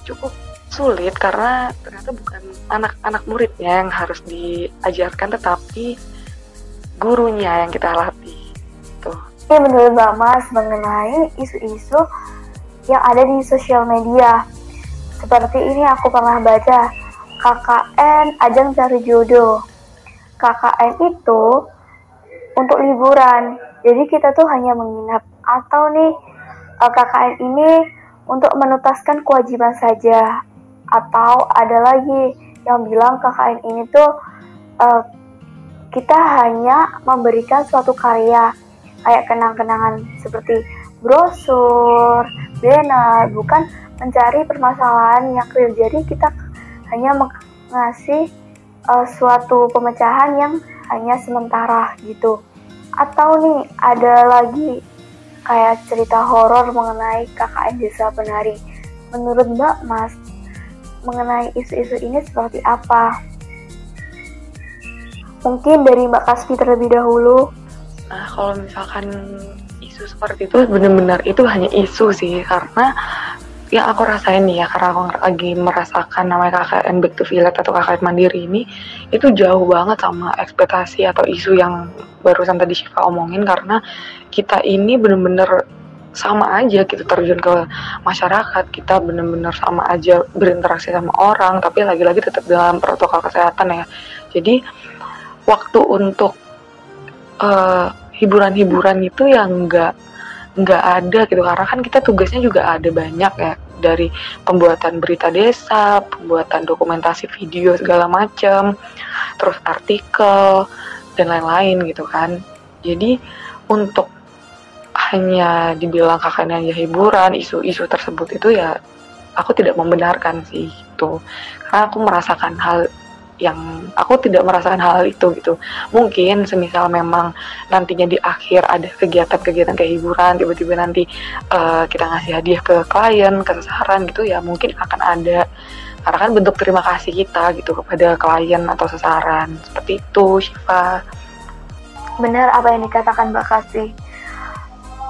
cukup sulit karena ternyata bukan anak-anak muridnya yang harus diajarkan tetapi gurunya yang kita latih tuh ya menurut Mbak Mas mengenai isu-isu yang ada di sosial media. Seperti ini aku pernah baca KKN Ajang Cari Jodoh. KKN itu untuk liburan. Jadi kita tuh hanya menginap atau nih KKN ini untuk menuntaskan kewajiban saja atau ada lagi yang bilang KKN ini tuh uh, kita hanya memberikan suatu karya kayak kenang-kenangan seperti brosur, banner, bukan mencari permasalahan yang real. Jadi kita hanya mengasih uh, suatu pemecahan yang hanya sementara gitu. Atau nih ada lagi kayak cerita horor mengenai KKN Desa Penari. Menurut Mbak Mas, mengenai isu-isu ini seperti apa? Mungkin dari Mbak Kaspi terlebih dahulu. Nah, kalau misalkan isu seperti itu benar-benar itu hanya isu sih karena yang aku rasain nih ya karena aku lagi merasakan namanya KKN Back to Village atau KKN Mandiri ini itu jauh banget sama ekspektasi atau isu yang barusan tadi Shiva omongin karena kita ini bener-bener sama aja gitu terjun ke masyarakat kita bener-bener sama aja berinteraksi sama orang tapi lagi-lagi tetap dalam protokol kesehatan ya. Jadi waktu untuk uh, hiburan-hiburan itu yang enggak nggak ada gitu karena kan kita tugasnya juga ada banyak ya dari pembuatan berita desa, pembuatan dokumentasi video segala macam, terus artikel dan lain-lain gitu kan. Jadi untuk hanya dibilang kakaknya aja hiburan, isu-isu tersebut itu ya aku tidak membenarkan sih itu. Karena aku merasakan hal yang aku tidak merasakan hal, itu gitu. Mungkin semisal memang nantinya di akhir ada kegiatan-kegiatan kayak hiburan, tiba-tiba nanti uh, kita ngasih hadiah ke klien, ke sasaran gitu ya mungkin akan ada. Karena kan bentuk terima kasih kita gitu kepada klien atau sasaran. Seperti itu Shiva benar apa yang dikatakan Mbak Kasih.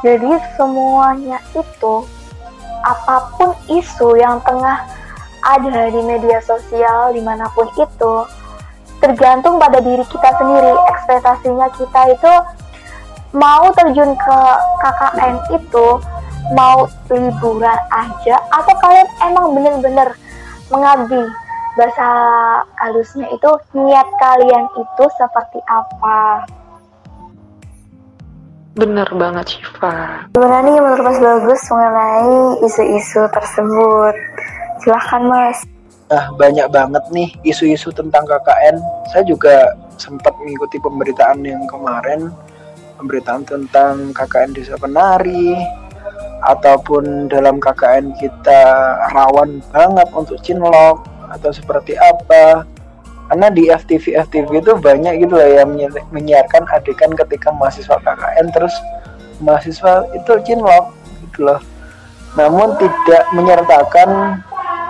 Jadi semuanya itu apa pun isu yang tengah ada di media sosial di mana pun itu tergantung pada diri kita sendiri. Ekspektasinya kita itu mau terjun ke KKN itu mau liburan aja atau kalian emang bener-bener mengabdi? Bahasa halusnya itu niat kalian itu seperti apa? Bener banget Syifa. Sebenarnya menurut Mas bagus mengenai isu-isu tersebut Silahkan Mas. Nah, banyak banget nih isu-isu tentang KKN. Saya juga sempat mengikuti pemberitaan yang kemarin, pemberitaan tentang KKN Desa Penari, ataupun dalam KKN kita rawan banget untuk cinlok atau seperti apa. Karena di FTV FTV itu banyak gitu lah yang menyiarkan adegan ketika mahasiswa KKN terus mahasiswa itu cinlok gitu loh. Namun tidak menyertakan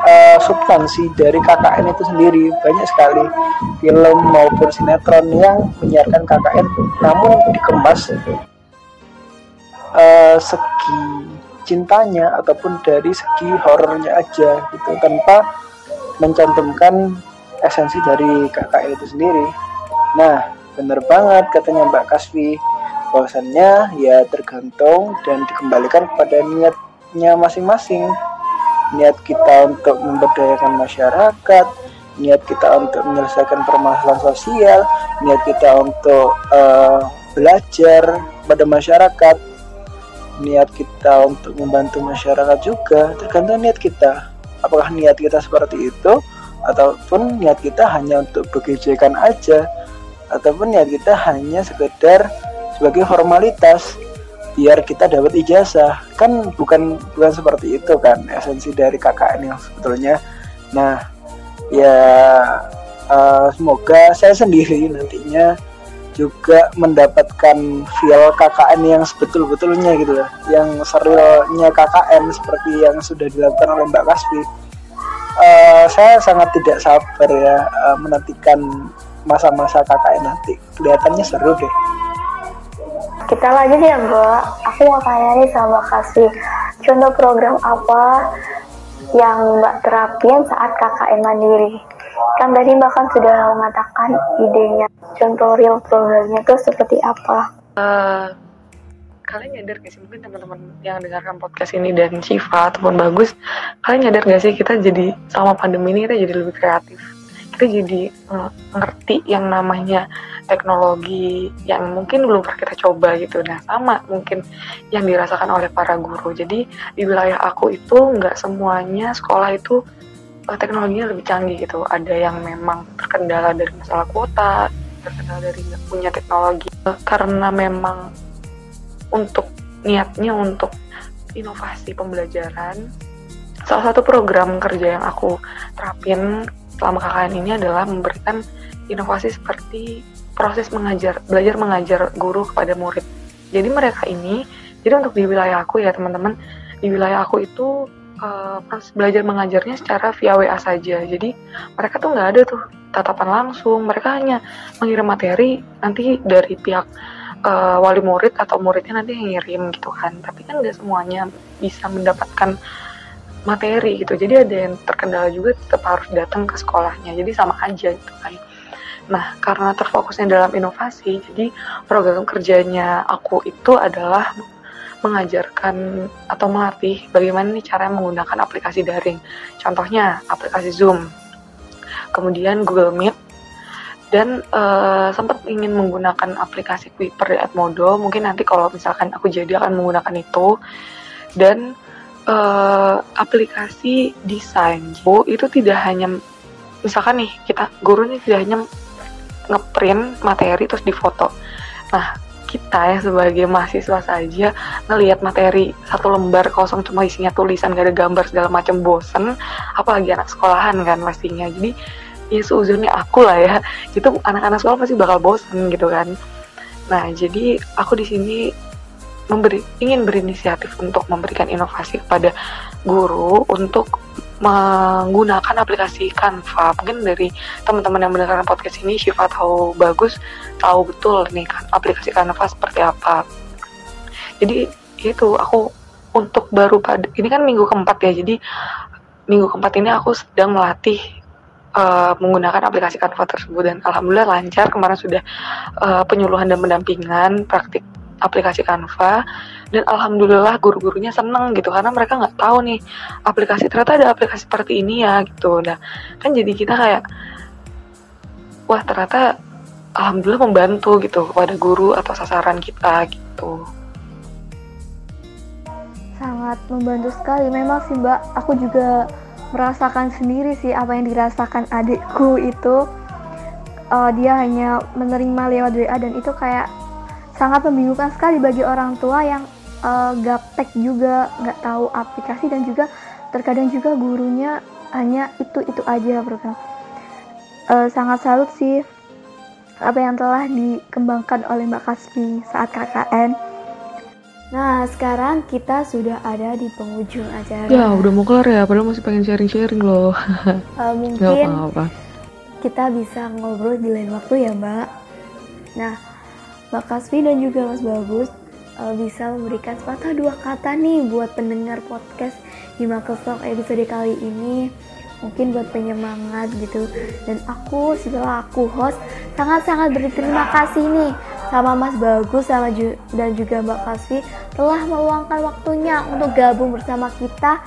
uh, substansi dari KKN itu sendiri. Banyak sekali film maupun sinetron yang menyiarkan KKN namun dikemas uh, segi cintanya ataupun dari segi horornya aja gitu tanpa mencantumkan esensi dari KKN itu sendiri. Nah bener banget katanya Mbak Kasvi bahwasannya ya tergantung dan dikembalikan kepada niatnya masing-masing niat kita untuk memberdayakan masyarakat, niat kita untuk menyelesaikan permasalahan sosial, niat kita untuk uh, belajar pada masyarakat, niat kita untuk membantu masyarakat juga tergantung niat kita. Apakah niat kita seperti itu ataupun niat kita hanya untuk bekejekan aja ataupun niat kita hanya sekedar sebagai formalitas biar kita dapat ijazah. Kan bukan bukan seperti itu kan esensi dari KKN yang sebetulnya. Nah ya uh, semoga saya sendiri nantinya juga mendapatkan feel KKN yang sebetul-betulnya gitu lah yang serilnya KKN seperti yang sudah dilakukan oleh Mbak Kaspi uh, saya sangat tidak sabar ya uh, menantikan masa-masa KKN nanti. Kelihatannya seru deh kita lanjut ya Mbak. Aku mau tanya nih sama kasih contoh program apa yang Mbak terapin saat KKN Mandiri. Kan tadi Mbak kan sudah mengatakan idenya. Contoh real programnya itu seperti apa? Uh, kalian nyadar gak sih mungkin teman-teman yang dengarkan podcast ini dan Shiva ataupun bagus kalian nyadar gak sih kita jadi selama pandemi ini kita jadi lebih kreatif kita jadi uh, ngerti yang namanya teknologi yang mungkin belum pernah kita coba gitu. Nah sama mungkin yang dirasakan oleh para guru. Jadi di wilayah aku itu nggak semuanya sekolah itu uh, teknologinya lebih canggih gitu. Ada yang memang terkendala dari masalah kuota terkendala dari nggak punya teknologi. Karena memang untuk niatnya untuk inovasi pembelajaran salah satu program kerja yang aku terapin selama KKN ini adalah memberikan inovasi seperti proses mengajar belajar mengajar guru kepada murid. Jadi mereka ini jadi untuk di wilayah aku ya teman-teman di wilayah aku itu uh, proses belajar mengajarnya secara via WA saja. Jadi mereka tuh nggak ada tuh tatapan langsung. Mereka hanya mengirim materi nanti dari pihak uh, wali murid atau muridnya nanti yang ngirim gitu kan. Tapi kan nggak semuanya bisa mendapatkan materi gitu. Jadi ada yang terkendala juga tetap harus datang ke sekolahnya. Jadi sama aja gitu kan. Nah karena terfokusnya dalam inovasi jadi program kerjanya aku itu adalah mengajarkan atau melatih bagaimana nih cara menggunakan aplikasi daring. Contohnya aplikasi Zoom kemudian Google Meet dan uh, sempat ingin menggunakan aplikasi Kuiper di Edmodo mungkin nanti kalau misalkan aku jadi akan menggunakan itu. Dan uh, aplikasi desain. Oh itu tidak hanya misalkan nih kita guru ini tidak hanya ngeprint materi terus difoto. Nah kita ya sebagai mahasiswa saja ngelihat materi satu lembar kosong cuma isinya tulisan gak ada gambar segala macam bosen. Apalagi anak sekolahan kan pastinya. Jadi ya seuzurnya aku lah ya. Itu anak-anak sekolah pasti bakal bosen gitu kan. Nah jadi aku di sini memberi ingin berinisiatif untuk memberikan inovasi kepada guru untuk menggunakan aplikasi Canva. Mungkin dari teman-teman yang mendengarkan podcast ini Shiva tahu bagus tahu betul nih kan aplikasi Canva seperti apa. Jadi itu aku untuk baru pada ini kan minggu keempat ya jadi minggu keempat ini aku sedang melatih uh, menggunakan aplikasi Canva tersebut dan alhamdulillah lancar. Kemarin sudah uh, penyuluhan dan pendampingan praktik aplikasi Canva dan alhamdulillah guru-gurunya seneng gitu karena mereka nggak tahu nih aplikasi ternyata ada aplikasi seperti ini ya gitu. Nah kan jadi kita kayak wah ternyata alhamdulillah membantu gitu kepada guru atau sasaran kita gitu. Sangat membantu sekali. Memang sih mbak aku juga merasakan sendiri sih apa yang dirasakan adikku itu. Uh, dia hanya menerima lewat WA dan itu kayak sangat membingungkan sekali bagi orang tua yang uh, gaptek juga nggak tahu aplikasi dan juga terkadang juga gurunya hanya itu itu aja program uh, sangat salut sih apa yang telah dikembangkan oleh Mbak Kaspi saat KKN Nah, sekarang kita sudah ada di penghujung acara. Ya, udah mau kelar ya, padahal masih pengen sharing-sharing loh. [laughs] uh, mungkin apa -apa. kita bisa ngobrol di lain waktu ya, Mbak. Nah, Mbak Kasvi dan juga Mas Bagus uh, bisa memberikan sepatah dua kata nih buat pendengar podcast Himakesok episode kali ini mungkin buat penyemangat gitu dan aku setelah aku host sangat-sangat berterima kasih nih sama Mas Bagus sama ju dan juga Mbak Kasvi telah meluangkan waktunya untuk gabung bersama kita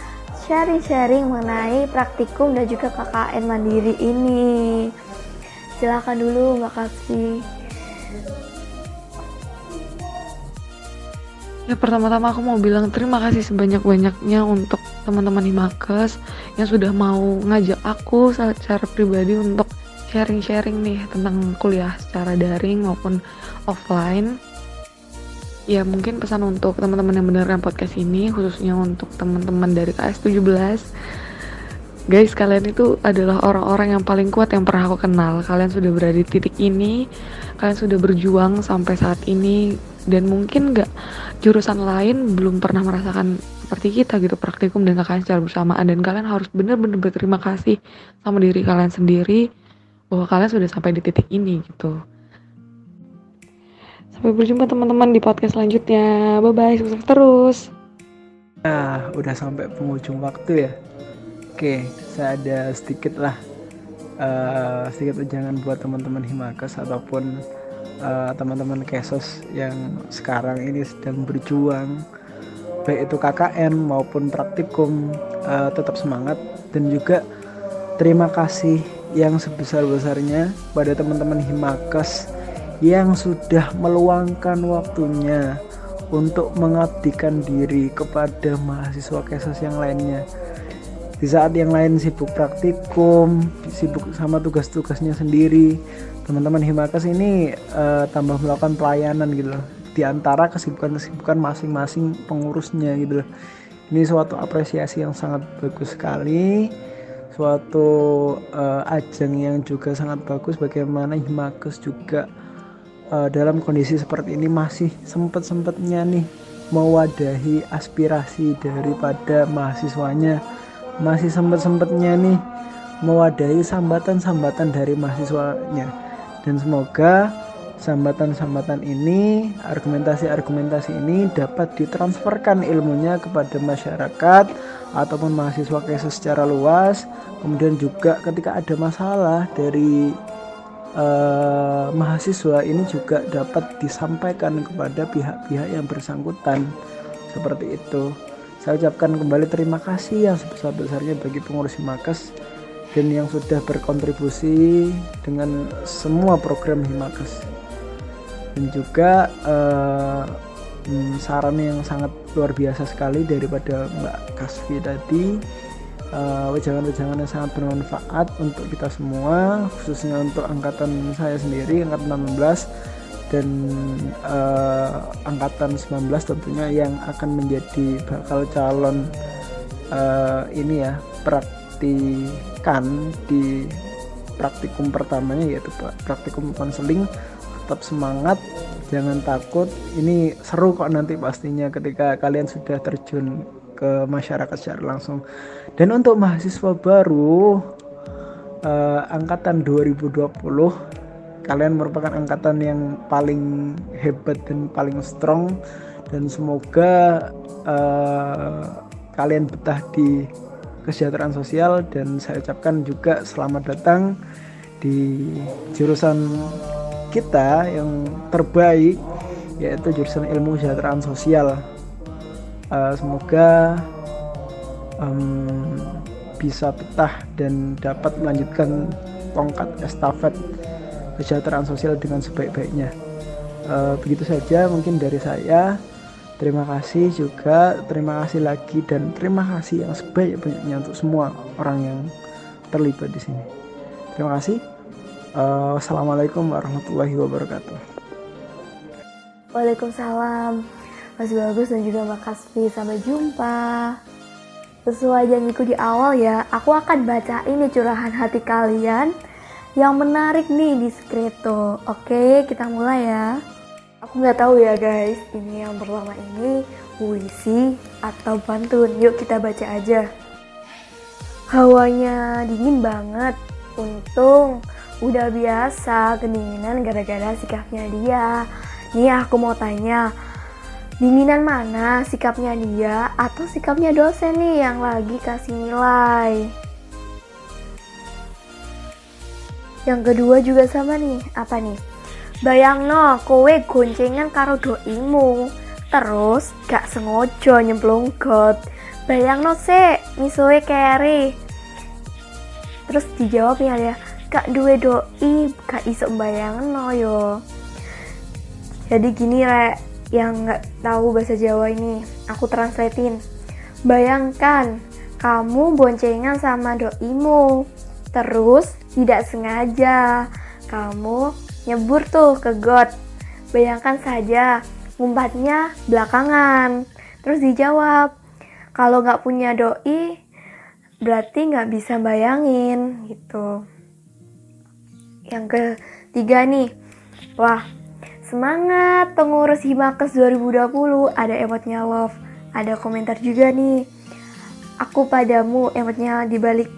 sharing-sharing mengenai praktikum dan juga KKN Mandiri ini. Silahkan dulu Mbak Kasvi. Ya pertama-tama aku mau bilang terima kasih sebanyak-banyaknya untuk teman-teman Himakes yang sudah mau ngajak aku secara pribadi untuk sharing-sharing nih tentang kuliah secara daring maupun offline. Ya mungkin pesan untuk teman-teman yang mendengarkan podcast ini khususnya untuk teman-teman dari KS 17 Guys, kalian itu adalah orang-orang yang paling kuat yang pernah aku kenal. Kalian sudah berada di titik ini, kalian sudah berjuang sampai saat ini dan mungkin nggak jurusan lain belum pernah merasakan seperti kita gitu praktikum dan kalian secara bersamaan. Dan kalian harus benar-benar berterima kasih sama diri kalian sendiri bahwa kalian sudah sampai di titik ini gitu. Sampai berjumpa teman-teman di podcast selanjutnya. Bye bye sukses terus. Nah udah sampai penghujung waktu ya. Oke saya ada sedikit lah uh, sedikit ujangan buat teman-teman Himakas ataupun uh, teman-teman kesos yang sekarang ini sedang berjuang baik itu KKN maupun praktikum uh, tetap semangat. Dan juga terima kasih yang sebesar-besarnya pada teman-teman Himakes yang sudah meluangkan waktunya untuk mengabdikan diri kepada mahasiswa kesos yang lainnya di saat yang lain sibuk praktikum sibuk sama tugas-tugasnya sendiri. Teman-teman Himakas ini uh, tambah melakukan pelayanan gitu loh. Di antara kesibukan-kesibukan masing-masing pengurusnya gitu loh. Ini suatu apresiasi yang sangat bagus sekali. Suatu uh, ajang yang juga sangat bagus bagaimana Himakas juga uh, dalam kondisi seperti ini masih sempet-sempetnya nih mewadahi aspirasi daripada mahasiswanya masih sempet-sempetnya nih mewadahi sambatan-sambatan dari mahasiswanya. Dan semoga sambatan-sambatan ini argumentasi-argumentasi ini dapat ditransferkan ilmunya kepada masyarakat ataupun mahasiswa kesus secara luas. Kemudian juga ketika ada masalah dari uh, mahasiswa ini juga dapat disampaikan kepada pihak-pihak yang bersangkutan. Seperti itu saya ucapkan kembali terima kasih yang sebesar-besarnya bagi pengurus Himakes dan yang sudah berkontribusi dengan semua program Himakes. Dan juga uh, saran yang sangat luar biasa sekali daripada Mbak Kasvi tadi uh, wejangan-wejangan yang sangat bermanfaat untuk kita semua khususnya untuk angkatan saya sendiri angkatan 16 dan uh, angkatan 19 tentunya yang akan menjadi bakal calon uh, ini ya praktikan di praktikum pertamanya yaitu praktikum konseling. Tetap semangat jangan takut. Ini seru kok nanti pastinya ketika kalian sudah terjun ke masyarakat secara langsung. Dan untuk mahasiswa baru uh, angkatan 2020 kalian merupakan angkatan yang paling hebat dan paling strong. Dan semoga uh, kalian betah di kesejahteraan sosial. Dan saya ucapkan juga selamat datang di jurusan kita yang terbaik yaitu jurusan ilmu kesejahteraan sosial. Uh, semoga um, bisa betah dan dapat melanjutkan tongkat estafet kesejahteraan sosial dengan sebaik-baiknya. Uh, begitu saja mungkin dari saya. Terima kasih juga, terima kasih lagi dan terima kasih yang sebaik-baiknya untuk semua orang yang terlibat di sini. Terima kasih. Uh, Wassalamualaikum warahmatullahi wabarakatuh. Waalaikumsalam. Mas Bagus dan juga Mbak Kaspi. Sampai jumpa. Sesuai janjiku di awal ya, aku akan baca ini curahan hati kalian yang menarik nih di Skreto. Oke, kita mulai ya. Aku nggak tahu ya guys, ini yang pertama ini puisi atau pantun. Yuk kita baca aja. Hawanya dingin banget. Untung udah biasa kedinginan gara-gara sikapnya dia. Nih aku mau tanya, dinginan mana sikapnya dia atau sikapnya dosen nih yang lagi kasih nilai? Yang kedua juga sama nih, apa nih? Bayang no, kowe goncengan karo doimu, terus gak sengojo nyemplung got. Bayang no se, misoe keri. Terus dijawab ya dia, gak duwe doi, gak iso bayang no yo. Jadi gini rek, yang gak tahu bahasa Jawa ini, aku translatein. Bayangkan, kamu boncengan sama doimu, terus tidak sengaja kamu nyebur tuh ke got. Bayangkan saja, ngumpatnya belakangan. Terus dijawab, kalau nggak punya doi, berarti nggak bisa bayangin gitu. Yang ketiga nih, wah semangat pengurus Himakes 2020 ada emotnya love, ada komentar juga nih. Aku padamu emotnya dibalik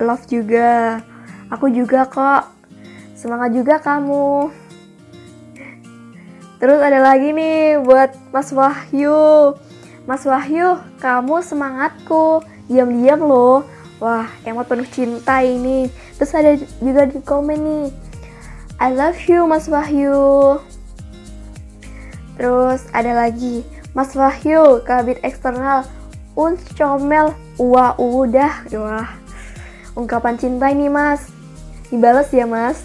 love juga. Aku juga kok. Semangat juga kamu. Terus ada lagi nih buat Mas Wahyu. Mas Wahyu, kamu semangatku. Diam-diam loh. Wah, emot penuh cinta ini. Terus ada juga di komen nih. I love you Mas Wahyu. Terus ada lagi Mas Wahyu, kabit eksternal, uns comel, wah udah, wah. Ungkapan cinta ini mas, dibalas ya mas.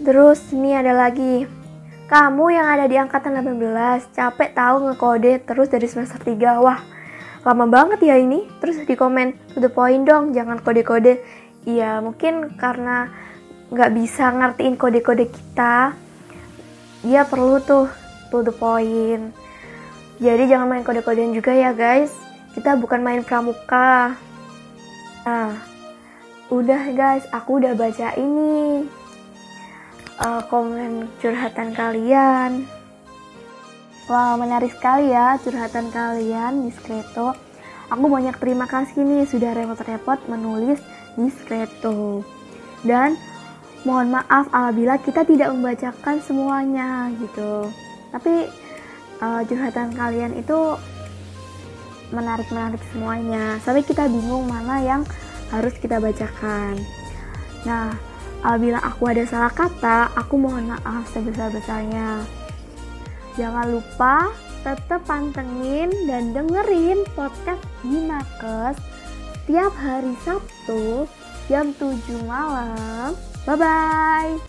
Terus ini ada lagi, kamu yang ada di angkatan 18, capek tahu ngekode terus dari semester 3, wah lama banget ya ini. Terus di komen, to the point dong, jangan kode-kode. Iya mungkin karena nggak bisa ngertiin kode-kode kita, dia perlu tuh to the point. Jadi jangan main kode-kodean juga ya guys. Kita bukan main pramuka. Nah, udah guys, aku udah baca ini uh, komen curhatan kalian. Wah, menarik sekali ya curhatan kalian di Skreto. Aku banyak terima kasih nih sudah repot-repot menulis di Skreto. Dan mohon maaf apabila kita tidak membacakan semuanya gitu tapi uh, curhatan kalian itu menarik-menarik semuanya sampai kita bingung mana yang harus kita bacakan. Nah, apabila aku ada salah kata, aku mohon maaf sebesar-besarnya. Jangan lupa tetap pantengin dan dengerin podcast Gimakes setiap hari Sabtu jam 7 malam. Bye-bye!